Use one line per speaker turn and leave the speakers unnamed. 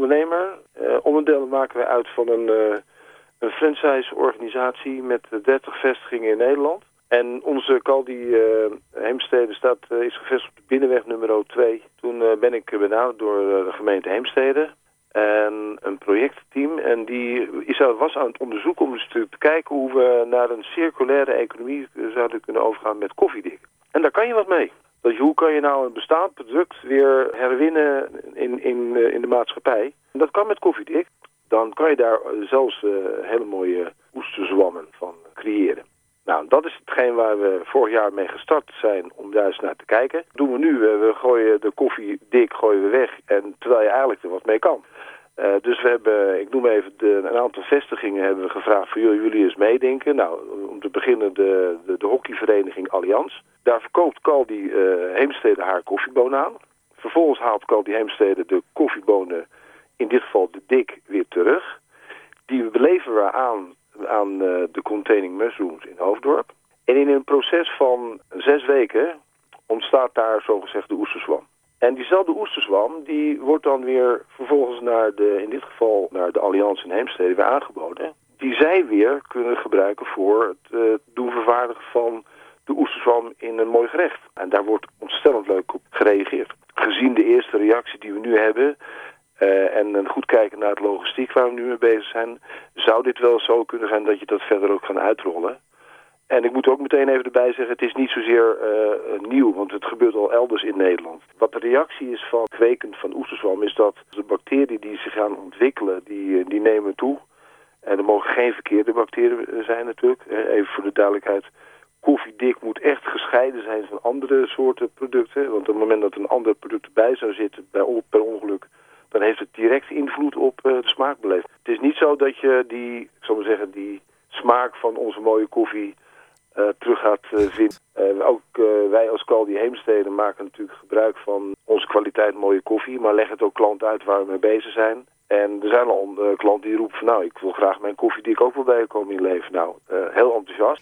ondernemer. onderdeel maken wij uit van een, een franchise-organisatie met 30 vestigingen in Nederland. En onze Caldi uh, Heemstede staat, is gevestigd op de binnenweg nummer 2. Toen ben ik benaderd door de gemeente Heemstede en een projectteam. En die is, was aan het onderzoeken om eens te, kijken hoe we naar een circulaire economie zouden kunnen overgaan met koffiedik. En daar kan je wat mee. Dat hoe kan je nou een bestaand product weer herwinnen in, in, eh, in de maatschappij? Dat kan met koffiedik. Dan kan je daar zelfs uh, hele mooie oesterzwammen van creëren. Nou, dat is hetgeen waar we vorig jaar mee gestart zijn om daar eens naar te kijken. doen we nu, we gooien de koffie dik gooien we weg. En terwijl je eigenlijk er wat mee kan. Dus we hebben, ik noem even, de, een aantal vestigingen hebben we gevraagd voor jullie eens meedenken. Nou, te beginnen de, de, de hockeyvereniging Allianz. Daar verkoopt Caldi uh, Heemstede haar koffiebonen aan. Vervolgens haalt Caldi Heemstede de koffiebonen, in dit geval de dik, weer terug. Die beleveren we aan aan uh, de containing mushrooms in Hoofddorp. En in een proces van zes weken ontstaat daar zogezegd de oesterzwam. En diezelfde oesterzwam die wordt dan weer vervolgens naar de, in dit geval naar de Allianz in Heemstede weer aangeboden. Die zij weer kunnen gebruiken voor het uh, doen vervaardigen van de oesterzwam in een mooi gerecht. En daar wordt ontstellend leuk op gereageerd. Gezien de eerste reactie die we nu hebben, uh, en een goed kijken naar het logistiek waar we nu mee bezig zijn, zou dit wel zo kunnen zijn dat je dat verder ook gaat uitrollen. En ik moet ook meteen even erbij zeggen, het is niet zozeer uh, nieuw, want het gebeurt al elders in Nederland. Wat de reactie is van kweken van oesterzwam is dat de bacteriën die zich gaan ontwikkelen, die, eh, die nemen toe. En er mogen geen verkeerde bacteriën zijn natuurlijk. Even voor de duidelijkheid, koffiedik moet echt gescheiden zijn van andere soorten producten. Want op het moment dat een ander product erbij zou zitten, bij, per ongeluk dan heeft het direct invloed op uh, de smaakbeleving. Het is niet zo dat je die, ik zal maar zeggen, die smaak van onze mooie koffie terug gaat uh, vinden. Ook wij als Caldi Heemsteden maken natuurlijk gebruik van onze kwaliteit mooie koffie, maar leggen het ook klant uit waar we mee bezig zijn. En er zijn al klanten die roepen van nou, ik wil graag mijn koffie die ik ook wil bijkomen in leven. Nou, heel enthousiast.